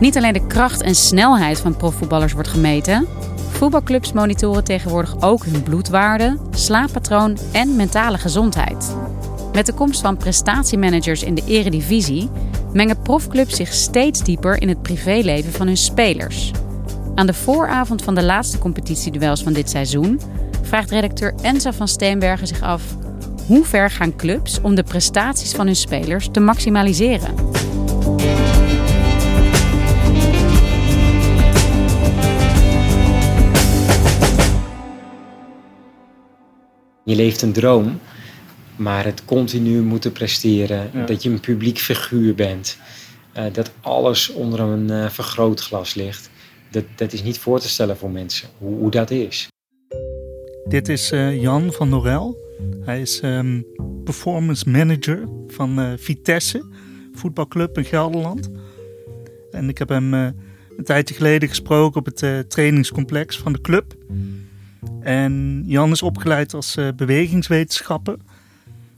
Niet alleen de kracht en snelheid van profvoetballers wordt gemeten. Voetbalclubs monitoren tegenwoordig ook hun bloedwaarde, slaappatroon en mentale gezondheid. Met de komst van prestatiemanagers in de eredivisie mengen profclubs zich steeds dieper in het privéleven van hun spelers. Aan de vooravond van de laatste competitieduels van dit seizoen vraagt redacteur Enza van Steenbergen zich af: hoe ver gaan clubs om de prestaties van hun spelers te maximaliseren? Je leeft een droom, maar het continu moeten presteren, dat je een publiek figuur bent, eh, dat alles onder een eh, vergrootglas ligt. Dat, dat is niet voor te stellen voor mensen, hoe, hoe dat is. Dit is eh, Jan van Norel. Hij is ehm, performance manager van Vitesse, voetbalclub in Gelderland. En ik heb hem een tijdje geleden gesproken op het trainingscomplex van de club. En Jan is opgeleid als eh, bewegingswetenschapper.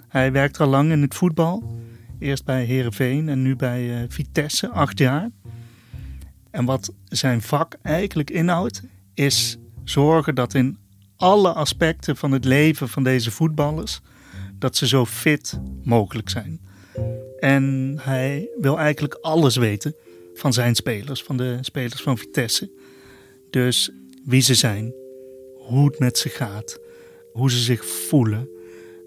Hij werkt al lang in het voetbal. Eerst bij Herenveen en nu bij eh, Vitesse, acht jaar. En wat zijn vak eigenlijk inhoudt, is zorgen dat in alle aspecten van het leven van deze voetballers, dat ze zo fit mogelijk zijn. En hij wil eigenlijk alles weten van zijn spelers, van de spelers van Vitesse. Dus wie ze zijn, hoe het met ze gaat, hoe ze zich voelen.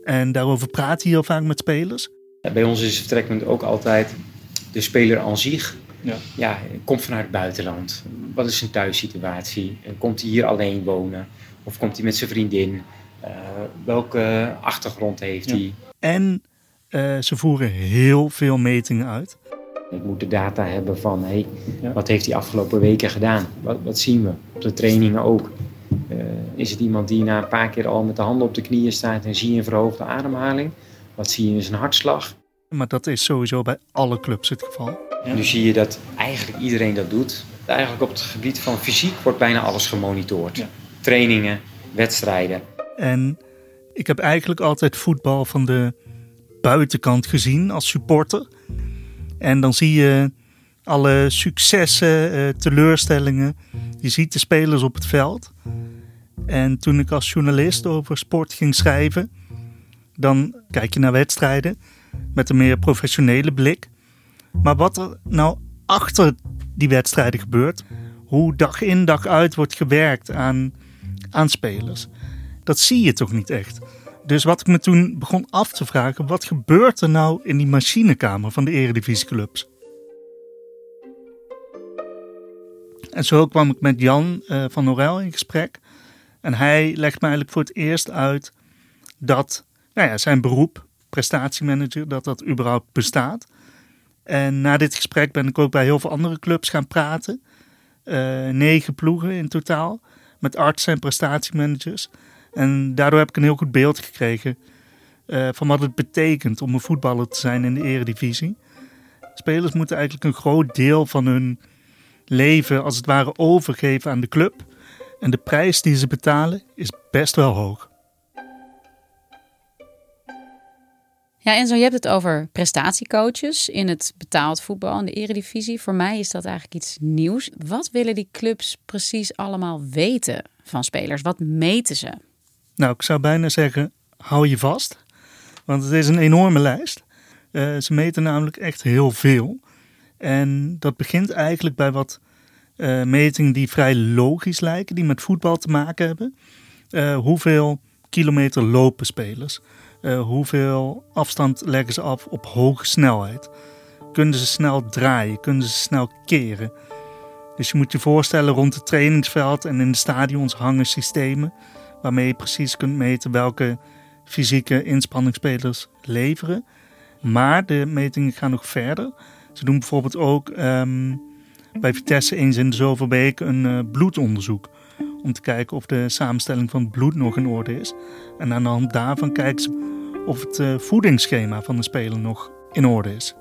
En daarover praat hij heel vaak met spelers. Bij ons is het vertrekpunt ook altijd de speler aan zich. Ja. Ja, komt vanuit het buitenland. Wat is zijn thuissituatie? Komt hij hier alleen wonen? Of komt hij met zijn vriendin? Eh, welke achtergrond heeft Ja. hij? En eh, ze voeren heel veel metingen uit. Ik moet de data hebben van, hey, Ja. wat heeft hij afgelopen weken gedaan? Wat, wat zien we? Op de trainingen ook. Is het iemand die na een paar keer al met de handen op de knieën staat en zie je een verhoogde ademhaling? Wat zie je in zijn hartslag? Maar dat is sowieso bij alle clubs het geval. Nu zie je dat eigenlijk iedereen dat doet. Eigenlijk op het gebied van fysiek wordt bijna alles gemonitord. Ja. Trainingen, wedstrijden. En ik heb eigenlijk altijd voetbal van de buitenkant gezien als supporter. En dan zie je alle successen, eh, teleurstellingen. Je ziet de spelers op het veld. En toen ik als journalist over sport ging schrijven, dan kijk je naar wedstrijden met een meer professionele blik. Maar wat er nou achter die wedstrijden gebeurt, hoe dag in dag uit wordt gewerkt aan, aan spelers, dat zie je toch niet echt. Dus wat ik me toen begon af te vragen, wat gebeurt er nou in die machinekamer van de eredivisieclubs? En zo kwam ik met Jan eh, van Norel in gesprek. En hij legt me eigenlijk voor het eerst uit dat nou ja, zijn beroep, prestatiemanager, dat dat überhaupt bestaat. En na dit gesprek ben ik ook bij heel veel andere clubs gaan praten. Eh, negen ploegen in totaal, met artsen en prestatiemanagers. En daardoor heb ik een heel goed beeld gekregen eh, van wat het betekent om een voetballer te zijn in de eredivisie. Spelers moeten eigenlijk een groot deel van hun leven als het ware overgeven aan de club. En de prijs die ze betalen is best wel hoog. Ja, en zo je hebt het over prestatiecoaches in het betaald voetbal in de eredivisie. Voor mij is dat eigenlijk iets nieuws. Wat willen die clubs precies allemaal weten van spelers? Wat meten ze? Nou, ik zou bijna zeggen, hou je vast. Want het is een enorme lijst. Uh, ze meten namelijk echt heel veel. En dat begint eigenlijk bij wat uh, metingen die vrij logisch lijken, die met voetbal te maken hebben. Uh, hoeveel kilometer lopen spelers? hoeveel afstand leggen ze af op hoge snelheid? Kunnen ze snel draaien? Kunnen ze snel keren? Dus je moet je voorstellen, rond het trainingsveld en in de stadions hangen systemen waarmee je precies kunt meten welke fysieke inspanning spelers leveren. Maar de metingen gaan nog verder. Ze doen bijvoorbeeld ook um, bij Vitesse eens in de zoveel weken een uh, bloedonderzoek. Om te kijken of de samenstelling van het bloed nog in orde is. En aan de hand daarvan kijken ze of het uh, voedingsschema van de speler nog in orde is.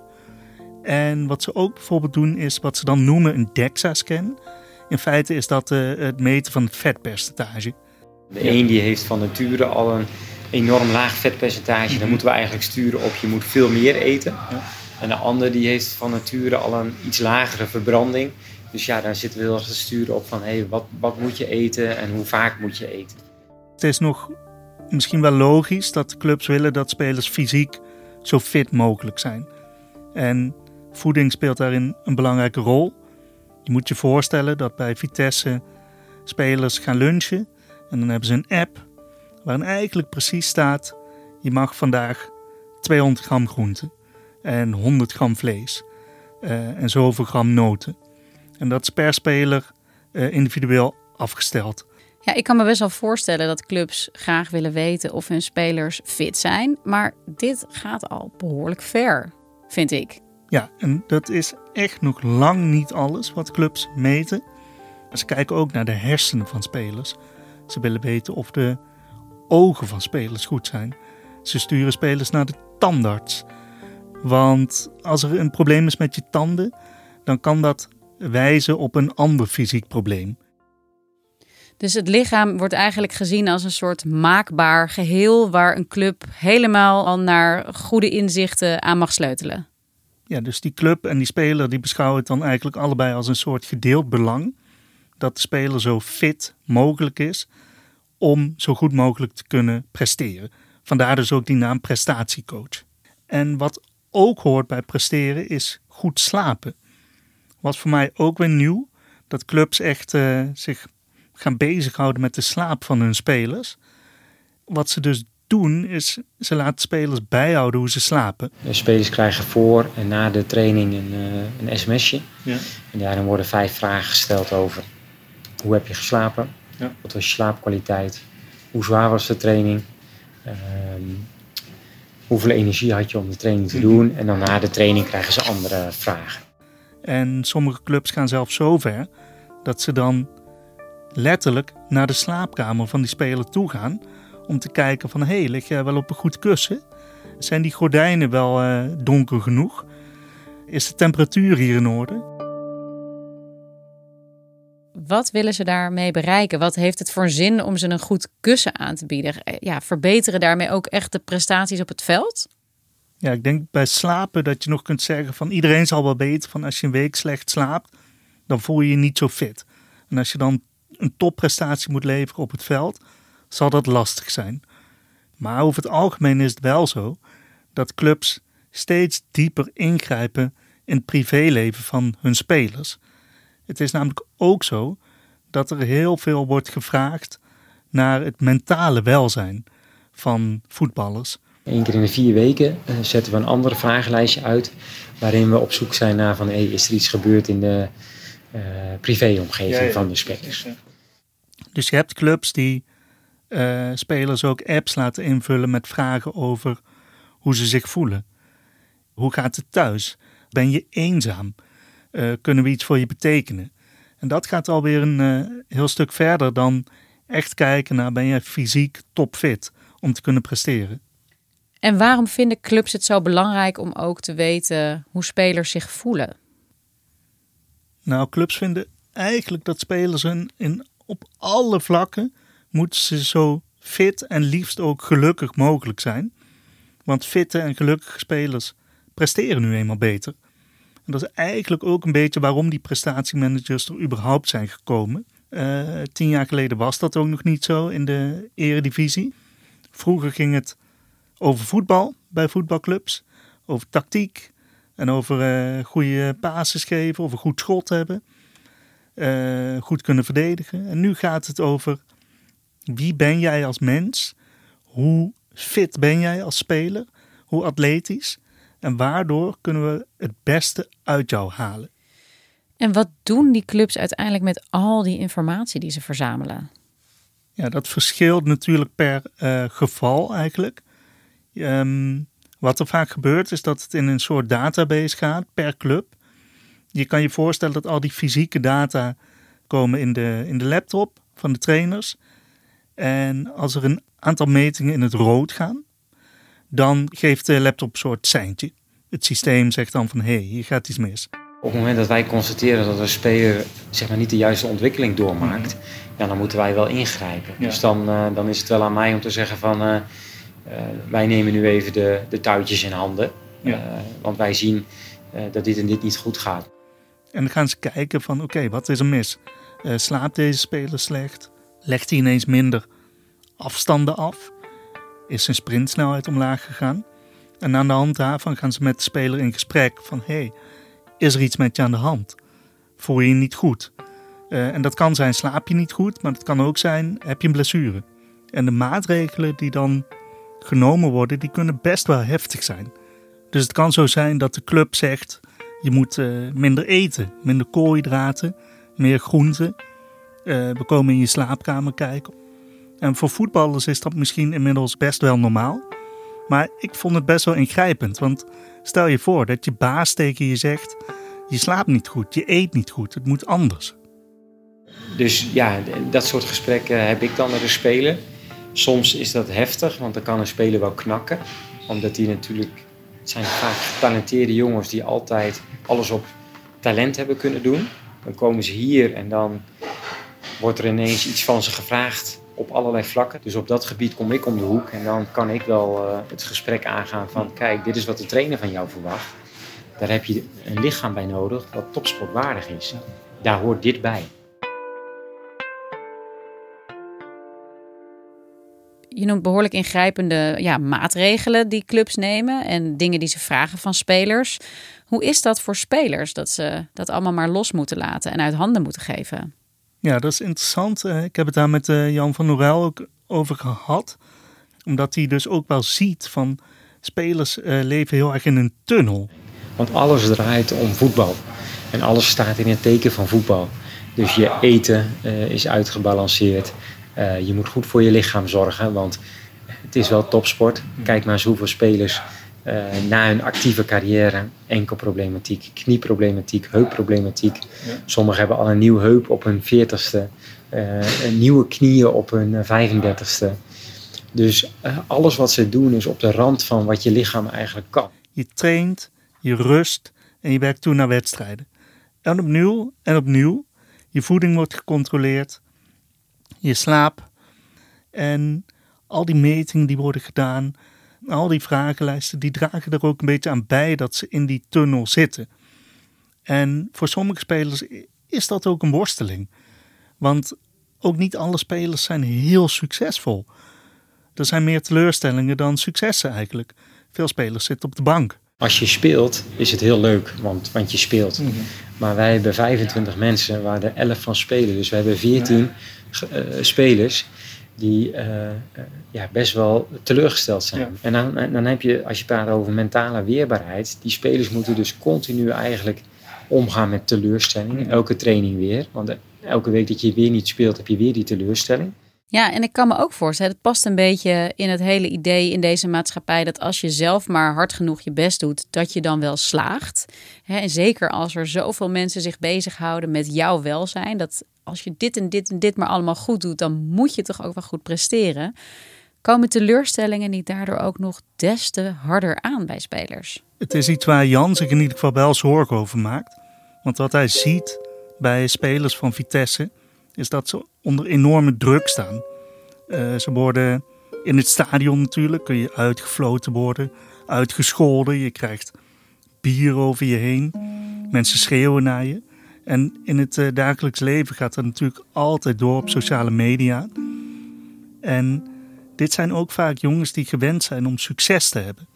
En wat ze ook bijvoorbeeld doen is wat ze dan noemen een DEXA-scan. In feite is dat uh, het meten van het vetpercentage. De een die heeft van nature al een enorm laag vetpercentage. Dan moeten we eigenlijk sturen op je moet veel meer eten. En de ander die heeft van nature al een iets lagere verbranding. Dus ja, dan zitten we erg te op van hey, wat, wat moet je eten en hoe vaak moet je eten. Het is nog misschien wel logisch dat clubs willen dat spelers fysiek zo fit mogelijk zijn. En voeding speelt daarin een belangrijke rol. Je moet je voorstellen dat bij Vitesse spelers gaan lunchen en dan hebben ze een app waarin eigenlijk precies staat: je mag vandaag 200 gram groente en 100 gram vlees uh, en zoveel gram noten. En dat is per speler uh, individueel afgesteld. Ja, ik kan me best wel voorstellen dat clubs graag willen weten of hun spelers fit zijn. Maar dit gaat al behoorlijk ver, vind ik. Ja, en dat is echt nog lang niet alles wat clubs meten. Ze kijken ook naar de hersenen van spelers. Ze willen weten of de ogen van spelers goed zijn. Ze sturen spelers naar de tandarts. Want als er een probleem is met je tanden, dan kan dat wijzen op een ander fysiek probleem. Dus het lichaam wordt eigenlijk gezien als een soort maakbaar geheel waar een club helemaal al naar goede inzichten aan mag sleutelen. Ja, dus die club en die speler die beschouwen het dan eigenlijk allebei als een soort gedeeld belang. Dat de speler zo fit mogelijk is om zo goed mogelijk te kunnen presteren. Vandaar dus ook die naam prestatiecoach. En wat ook hoort bij presteren is goed slapen. Was voor mij ook weer nieuw dat clubs echt uh, zich gaan bezighouden met de slaap van hun spelers. Wat ze dus doen is ze laten spelers bijhouden hoe ze slapen. De spelers krijgen voor en na de training een, uh, een sms'je. Ja. En daarin worden vijf vragen gesteld over hoe heb je geslapen, ja. wat was je slaapkwaliteit, hoe zwaar was de training, um, hoeveel energie had je om de training te mhm. doen. En dan na de training krijgen ze andere vragen. En sommige clubs gaan zelfs zo ver dat ze dan letterlijk naar de slaapkamer van die speler toe gaan. Om te kijken van, hé, hey, lig jij wel op een goed kussen? Zijn die gordijnen wel uh, donker genoeg? Is de temperatuur hier in orde? Wat willen ze daarmee bereiken? Wat heeft het voor zin om ze een goed kussen aan te bieden? Eh, ja, verbeteren daarmee ook echt de prestaties op het veld? Ja, ik denk bij slapen dat je nog kunt zeggen van iedereen zal wel weten van als je een week slecht slaapt, dan voel je je niet zo fit. En als je dan een topprestatie moet leveren op het veld, zal dat lastig zijn. Maar over het algemeen is het wel zo dat clubs steeds dieper ingrijpen in het privéleven van hun spelers. Het is namelijk ook zo dat er heel veel wordt gevraagd naar het mentale welzijn van voetballers. Eén keer in de vier weken uh, zetten we een andere vragenlijstje uit. Waarin we op zoek zijn naar van hey, is er iets gebeurd in de uh, privéomgeving van de spelers. Dus je hebt clubs die uh, spelers ook apps laten invullen met vragen over hoe ze zich voelen. Hoe gaat het thuis? Ben je eenzaam? Uh, kunnen we iets voor je betekenen? En dat gaat alweer een uh, heel stuk verder dan echt kijken naar ben je fysiek topfit om te kunnen presteren. En waarom vinden clubs het zo belangrijk om ook te weten hoe spelers zich voelen? Nou, clubs vinden eigenlijk dat spelers hun in, op alle vlakken moeten ze zo fit en liefst ook gelukkig mogelijk zijn. Want fitte en gelukkige spelers presteren nu eenmaal beter. En dat is eigenlijk ook een beetje waarom die prestatiemanagers er überhaupt zijn gekomen. Uh, tien jaar geleden was dat ook nog niet zo in de eredivisie. Vroeger ging het over voetbal bij voetbalclubs, over tactiek en over uh, goede passes geven, over goed schot hebben, uh, goed kunnen verdedigen. En nu gaat het over wie ben jij als mens, hoe fit ben jij als speler, hoe atletisch en waardoor kunnen we het beste uit jou halen. En wat doen die clubs uiteindelijk met al die informatie die ze verzamelen? Ja, dat verschilt natuurlijk per uh, geval eigenlijk. Um, wat er vaak gebeurt is dat het in een soort database gaat per club. Je kan je voorstellen dat al die fysieke data komen in de, in de laptop van de trainers. En als er een aantal metingen in het rood gaan, dan geeft de laptop een soort seintje. Het systeem zegt dan van hé, hey, hier gaat iets mis. Op het moment dat wij constateren dat een speler zeg maar, niet de juiste ontwikkeling doormaakt, mhm. ja, dan moeten wij wel ingrijpen. Dus dan, uh, dan is het wel aan mij om te zeggen van uh, uh, wij nemen nu even de, de touwtjes in handen. want wij zien dat dit en dit niet goed gaat. En dan gaan ze kijken van oké, wat is er mis? slaapt deze speler slecht? Legt hij ineens minder afstanden af? Is zijn sprintsnelheid omlaag gegaan? En aan de hand daarvan gaan ze met de speler in gesprek van hey, is er iets met je aan de hand? Voel je je niet goed? Uh, en dat kan zijn slaap je niet goed, maar het kan ook zijn heb je een blessure. En de maatregelen die dan genomen worden, die kunnen best wel heftig zijn. Dus het kan zo zijn dat de club zegt je moet uh, minder eten, minder koolhydraten, meer groenten. Uh, we komen in je slaapkamer kijken. En voor voetballers is dat misschien inmiddels best wel normaal. Maar ik vond het best wel ingrijpend. Want stel je voor dat je baas tegen je zegt: Je slaapt niet goed, je eet niet goed, het moet anders. Dus ja, dat soort gesprekken heb ik dan met een speler. Soms is dat heftig, want dan kan een speler wel knakken. Omdat die natuurlijk. Het zijn vaak getalenteerde jongens die altijd alles op talent hebben kunnen doen. Dan komen ze hier en dan wordt er ineens iets van ze gevraagd op allerlei vlakken. Dus op dat gebied kom ik om de hoek en dan kan ik wel uh, het gesprek aangaan van kijk, dit is wat de trainer van jou verwacht. Daar heb je een lichaam bij nodig wat topsportwaardig is. Daar hoort dit bij. Je noemt behoorlijk ingrijpende ja, maatregelen die clubs nemen en dingen die ze vragen van spelers. Hoe is dat voor spelers dat ze dat allemaal maar los moeten laten en uit handen moeten geven? Ja, dat is interessant. Eh, ik heb het daar met eh, Jan van Norel ook over gehad. Omdat hij dus ook wel ziet van spelers uh, leven heel erg in een tunnel. Want alles draait om voetbal. En alles staat in het teken van voetbal. Dus je eten is uitgebalanceerd. je moet goed voor je lichaam zorgen, want het is wel topsport. Kijk maar eens hoeveel spelers uh, na hun actieve carrière enkelproblematiek, knieproblematiek, heupproblematiek. Sommigen hebben al een nieuwe heup op hun 40ste, uh, eh, nieuwe knieën op hun 35ste. Dus uh, alles wat ze doen is op de rand van wat je lichaam eigenlijk kan. Je traint, je rust en je werkt toe naar wedstrijden. En opnieuw en opnieuw. Je voeding wordt gecontroleerd, je slaap en al die metingen die worden gedaan al die vragenlijsten, die dragen er ook een beetje aan bij dat ze in die tunnel zitten. En voor sommige spelers is dat ook een worsteling. Want ook niet alle spelers zijn heel succesvol. Er zijn meer teleurstellingen dan successen eigenlijk. Veel spelers zitten op de bank. Als je speelt is het heel leuk, want, want je speelt. Mhm. Maar wij hebben 25 mensen waar er 11 van spelen. Dus we hebben 14 uh, spelers die uh, ja, best wel teleurgesteld zijn. En dan, dan heb je, als je praat over mentale weerbaarheid, die spelers moeten dus continu eigenlijk omgaan met teleurstellingen. Elke training weer. Want elke week dat je weer niet speelt, heb je weer die teleurstelling. Ja, en ik kan me ook voorstellen, het past een beetje in het hele idee in deze maatschappij dat als je zelf maar hard genoeg je best doet, dat je dan wel slaagt. En zeker als er zoveel mensen zich bezighouden met jouw welzijn, dat als je dit en dit en dit maar allemaal goed doet, dan moet je toch ook wel goed presteren. Komen teleurstellingen niet daardoor ook nog des te harder aan bij spelers? Het is iets waar Jan zich in ieder geval wel zorgen over maakt. Want wat hij ziet bij spelers van Vitesse is dat ze onder enorme druk staan. Uh, ze worden in het stadion natuurlijk, kun je uitgefloten worden, uitgescholden. Je krijgt bier over je heen. Mensen schreeuwen naar je. En in het uh, dagelijks leven gaat dat natuurlijk altijd door op sociale media. En dit zijn ook vaak jongens die gewend zijn om succes te hebben.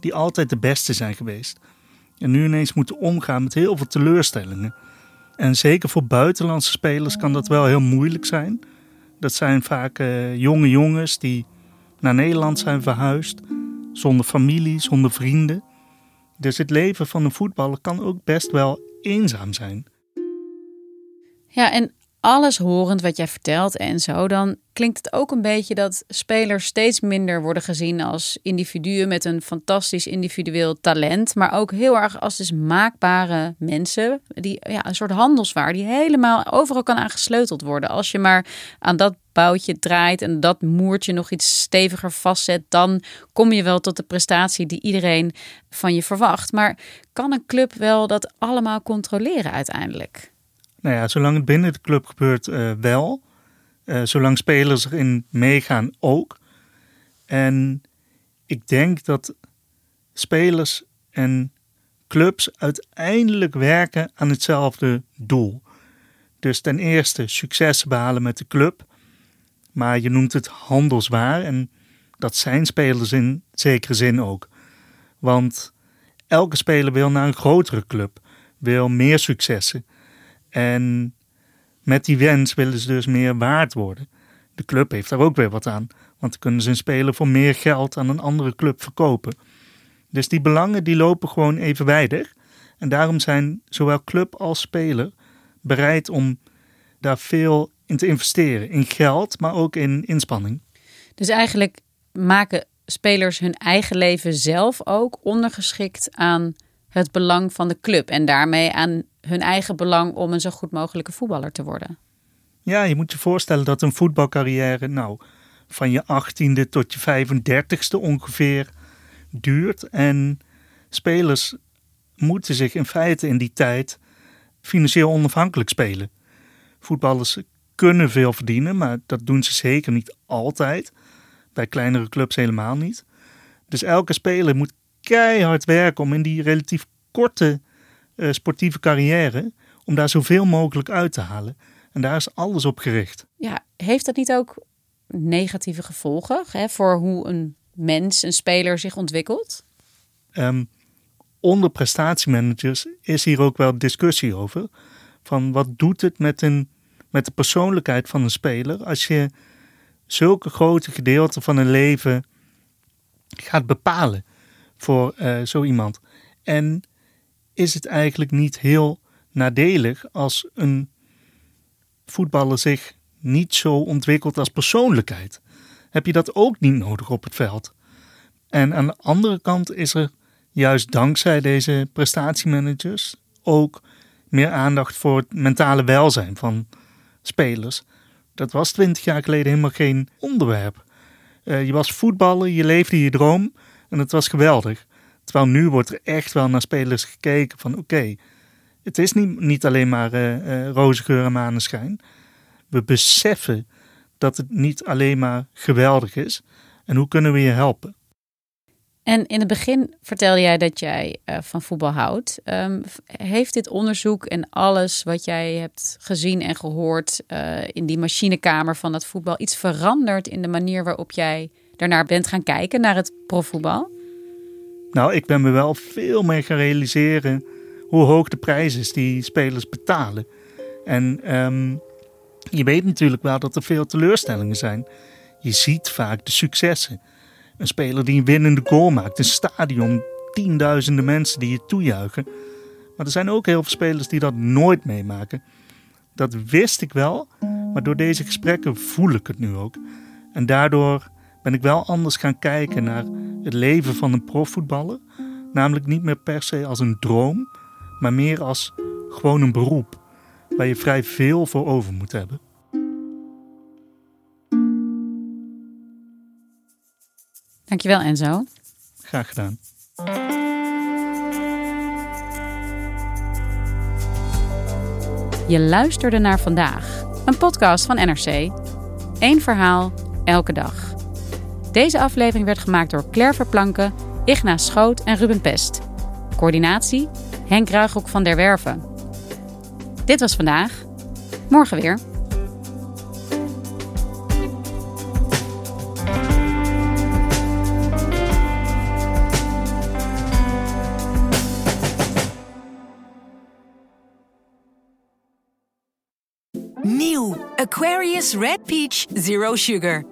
Die altijd de beste zijn geweest. En nu ineens moeten omgaan met heel veel teleurstellingen. En zeker voor buitenlandse spelers kan dat wel heel moeilijk zijn. Dat zijn vaak uh, jonge jongens die naar Nederland zijn verhuisd. Zonder familie, zonder vrienden. Dus het leven van een voetballer kan ook best wel eenzaam zijn. Ja, en alles horend wat jij vertelt en zo, dan klinkt het ook een beetje dat spelers steeds minder worden gezien als individuen met een fantastisch individueel talent, maar ook heel erg als dus maakbare mensen, die ja, een soort handelswaar die helemaal overal kan aangesleuteld worden. Als je maar aan dat boutje draait en dat moertje nog iets steviger vastzet, dan kom je wel tot de prestatie die iedereen van je verwacht. Maar kan een club wel dat allemaal controleren uiteindelijk? Nou ja, zolang het binnen de club gebeurt, uh, wel. Uh, zolang spelers erin meegaan, ook. En ik denk dat spelers en clubs uiteindelijk werken aan hetzelfde doel. Dus ten eerste succes behalen met de club. Maar je noemt het handelswaar en dat zijn spelers in zekere zin ook. Want elke speler wil naar een grotere club, wil meer successen. En met die wens willen ze dus meer waard worden. De club heeft daar ook weer wat aan, want dan kunnen ze een speler voor meer geld aan een andere club verkopen. Dus die belangen die lopen gewoon evenwijdig. En daarom zijn zowel club als speler bereid om daar veel in te investeren. In geld, maar ook in inspanning. Dus eigenlijk maken spelers hun eigen leven zelf ook ondergeschikt aan het belang van de club. En daarmee aan hun eigen belang om een zo goed mogelijke voetballer te worden. Ja, je moet je voorstellen dat een voetbalcarrière, nou, van je achttiende tot je 35ste ongeveer duurt. En spelers moeten zich in feite in die tijd financieel onafhankelijk spelen. Voetballers kunnen veel verdienen, maar dat doen ze zeker niet altijd. Bij kleinere clubs helemaal niet. Dus elke speler moet keihard werken om in die relatief korte uh, sportieve carrière, om daar zoveel mogelijk uit te halen. En daar is alles op gericht. Ja, heeft dat niet ook negatieve gevolgen hè, voor hoe een mens, een speler zich ontwikkelt? Um, onder prestatiemanagers is hier ook wel discussie over. Van wat doet het met, een, met de persoonlijkheid van een speler als je zulke grote gedeelten van een leven gaat bepalen voor uh, zo iemand. En is het eigenlijk niet heel nadelig als een voetballer zich niet zo ontwikkelt als persoonlijkheid. Heb je dat ook niet nodig op het veld? En aan de andere kant is er juist dankzij deze prestatiemanagers ook meer aandacht voor het mentale welzijn van spelers. Dat was twintig jaar geleden helemaal geen onderwerp. Uh, je was voetballer, je leefde je droom en het was geweldig. Terwijl nu wordt er echt wel naar spelers gekeken van oké, het is niet, niet alleen maar uh, uh, roze geur en maneschijn. We beseffen dat het niet alleen maar geweldig is. En hoe kunnen we je helpen? En in het begin vertelde jij dat jij uh, van voetbal houdt. Um, heeft dit onderzoek en alles wat jij hebt gezien en gehoord in die machinekamer van dat voetbal iets veranderd in de manier waarop jij daarnaar bent gaan kijken, naar het profvoetbal? Nou, ik ben me wel veel meer gaan realiseren hoe hoog de prijs is die spelers betalen. En um, je weet natuurlijk wel dat er veel teleurstellingen zijn. Je ziet vaak de successen. Een speler die een winnende goal maakt, een stadion, tienduizenden mensen die je toejuichen. Maar er zijn ook heel veel spelers die dat nooit meemaken. Dat wist ik wel, maar door deze gesprekken voel ik het nu ook. En daardoor ben ik wel anders gaan kijken naar het leven van een profvoetballer. Namelijk niet meer per se als een droom, maar meer als gewoon een beroep waar je vrij veel voor over moet hebben. Dankjewel Enzo. Graag gedaan. Je luisterde naar vandaag, een podcast van NRC. Eén verhaal, elke dag. Deze aflevering werd gemaakt door Claire Verplanken, Igna Schoot en Ruben Pest. Coördinatie Henk Ruigrok van der Werven. Dit was vandaag. Morgen weer. Nieuw Aquarius Red Peach Zero Sugar.